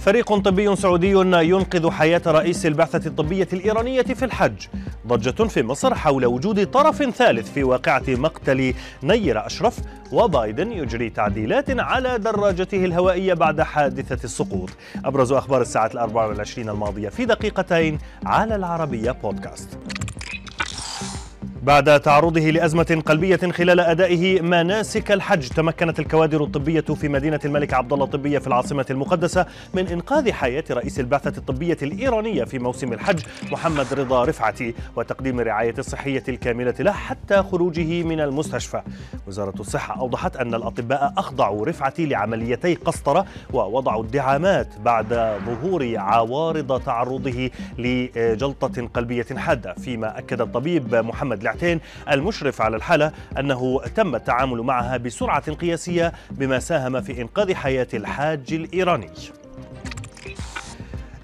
فريق طبي سعودي ينقذ حياة رئيس البعثة الطبية الإيرانية في الحج. ضجة في مصر حول وجود طرف ثالث في واقعة مقتل نير أشرف وبايدن يجري تعديلات على دراجته الهوائية بعد حادثة السقوط. أبرز أخبار الساعة الأربع والعشرين الماضية في دقيقتين على العربية بودكاست. بعد تعرضه لأزمة قلبية خلال أدائه مناسك الحج تمكنت الكوادر الطبية في مدينة الملك عبد الله الطبية في العاصمة المقدسة من إنقاذ حياة رئيس البعثة الطبية الإيرانية في موسم الحج محمد رضا رفعتي وتقديم الرعاية الصحية الكاملة له حتى خروجه من المستشفى. وزارة الصحة أوضحت أن الأطباء أخضعوا رفعتي لعمليتي قسطرة ووضعوا الدعامات بعد ظهور عوارض تعرضه لجلطة قلبية حادة فيما أكد الطبيب محمد العتين المشرف على الحالة أنه تم التعامل معها بسرعة قياسية بما ساهم في إنقاذ حياة الحاج الإيراني.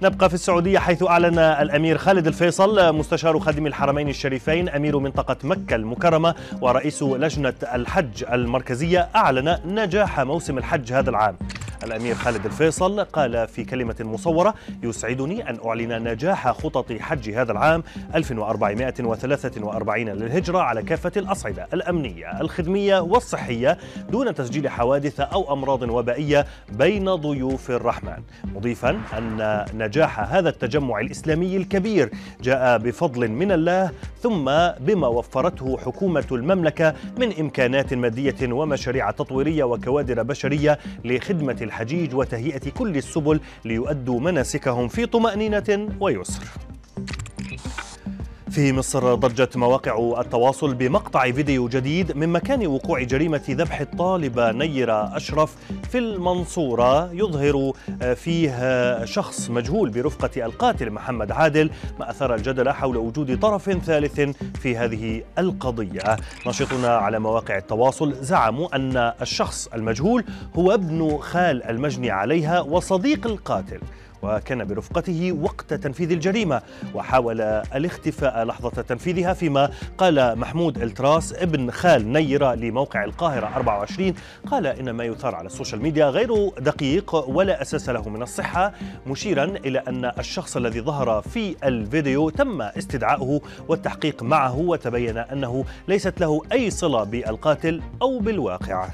نبقى في السعودية حيث أعلن الأمير خالد الفيصل مستشار خادم الحرمين الشريفين أمير منطقة مكة المكرمة ورئيس لجنة الحج المركزية أعلن نجاح موسم الحج هذا العام. الأمير خالد الفيصل قال في كلمة مصورة يسعدني أن أعلن نجاح خطط حج هذا العام 1443 للهجرة على كافة الأصعدة الأمنية الخدمية والصحية دون تسجيل حوادث أو أمراض وبائية بين ضيوف الرحمن. مضيفا أن نجاح هذا التجمع الإسلامي الكبير جاء بفضل من الله ثم بما وفرته حكومة المملكة من إمكانات مادية ومشاريع تطويرية وكوادر بشرية لخدمة الحجيج وتهيئة كل السبل ليؤدوا مناسكهم في طمأنينة ويسر. في مصر ضجت مواقع التواصل بمقطع فيديو جديد من مكان وقوع جريمة ذبح الطالبة نيرة أشرف في المنصورة. يظهر فيه شخص مجهول برفقة القاتل محمد عادل ما أثار الجدل حول وجود طرف ثالث في هذه القضية. ناشطون على مواقع التواصل زعموا أن الشخص المجهول هو ابن خال المجني عليها وصديق القاتل. وكان برفقته وقت تنفيذ الجريمة وحاول الاختفاء لحظة تنفيذها فيما قال محمود التراس ابن خال نيرة لموقع القاهرة 24 قال إن ما يثار على ال social media غير دقيق ولا أساس له من الصحة مشيرا إلى أن الشخص الذي ظهر في الفيديو تم استدعائه والتحقيق معه وتبين أنه ليست له أي صلة بالقاتل أو بالواقعة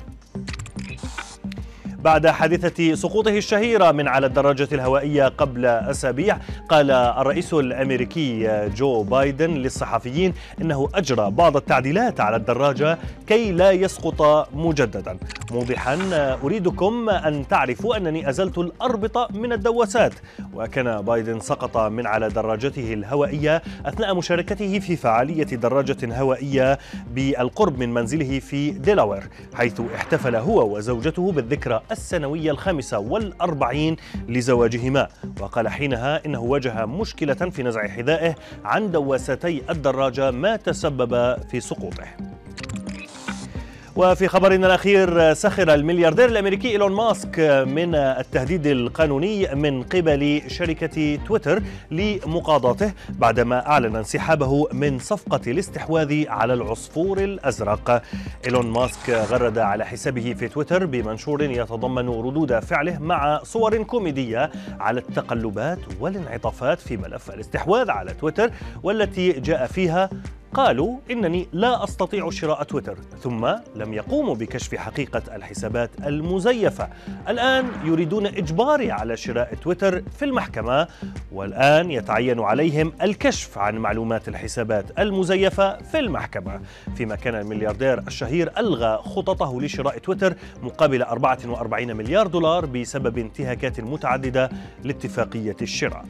بعد حادثة سقوطه الشهيرة من على الدراجة الهوائية قبل أسابيع قال الرئيس الأمريكي جو بايدن للصحفيين إنه أجرى بعض التعديلات على الدراجة كي لا يسقط مجددا. موضحا أريدكم أن تعرفوا أنني أزلت الأربطة من الدواسات. وكان بايدن سقط من على دراجته الهوائية أثناء مشاركته في فعالية دراجة هوائية بالقرب من منزله في ديلاوير حيث احتفل هو وزوجته بالذكرى السنوية الخامسة والأربعين لزواجهما. وقال حينها إنه واجه مشكلة في نزع حذائه عن دواساتي الدراجة ما تسبب في سقوطه. وفي خبرنا الأخير سخر الملياردير الأمريكي إيلون ماسك من التهديد القانوني من قبل شركة تويتر لمقاضاته بعدما أعلن انسحابه من صفقة الاستحواذ على العصفور الأزرق. إيلون ماسك غرد على حسابه في تويتر بمنشور يتضمن ردود فعله مع صور كوميدية على التقلبات والانعطافات في ملف الاستحواذ على تويتر والتي جاء فيها قالوا إنني لا أستطيع شراء تويتر ثم لم يقوموا بكشف حقيقة الحسابات المزيفة. الآن يريدون إجباري على شراء تويتر في المحكمة والآن يتعين عليهم الكشف عن معلومات الحسابات المزيفة في المحكمة. فيما كان الملياردير الشهير ألغى خططه لشراء تويتر مقابل 44 مليار دولار بسبب انتهاكات متعددة لاتفاقية الشراء.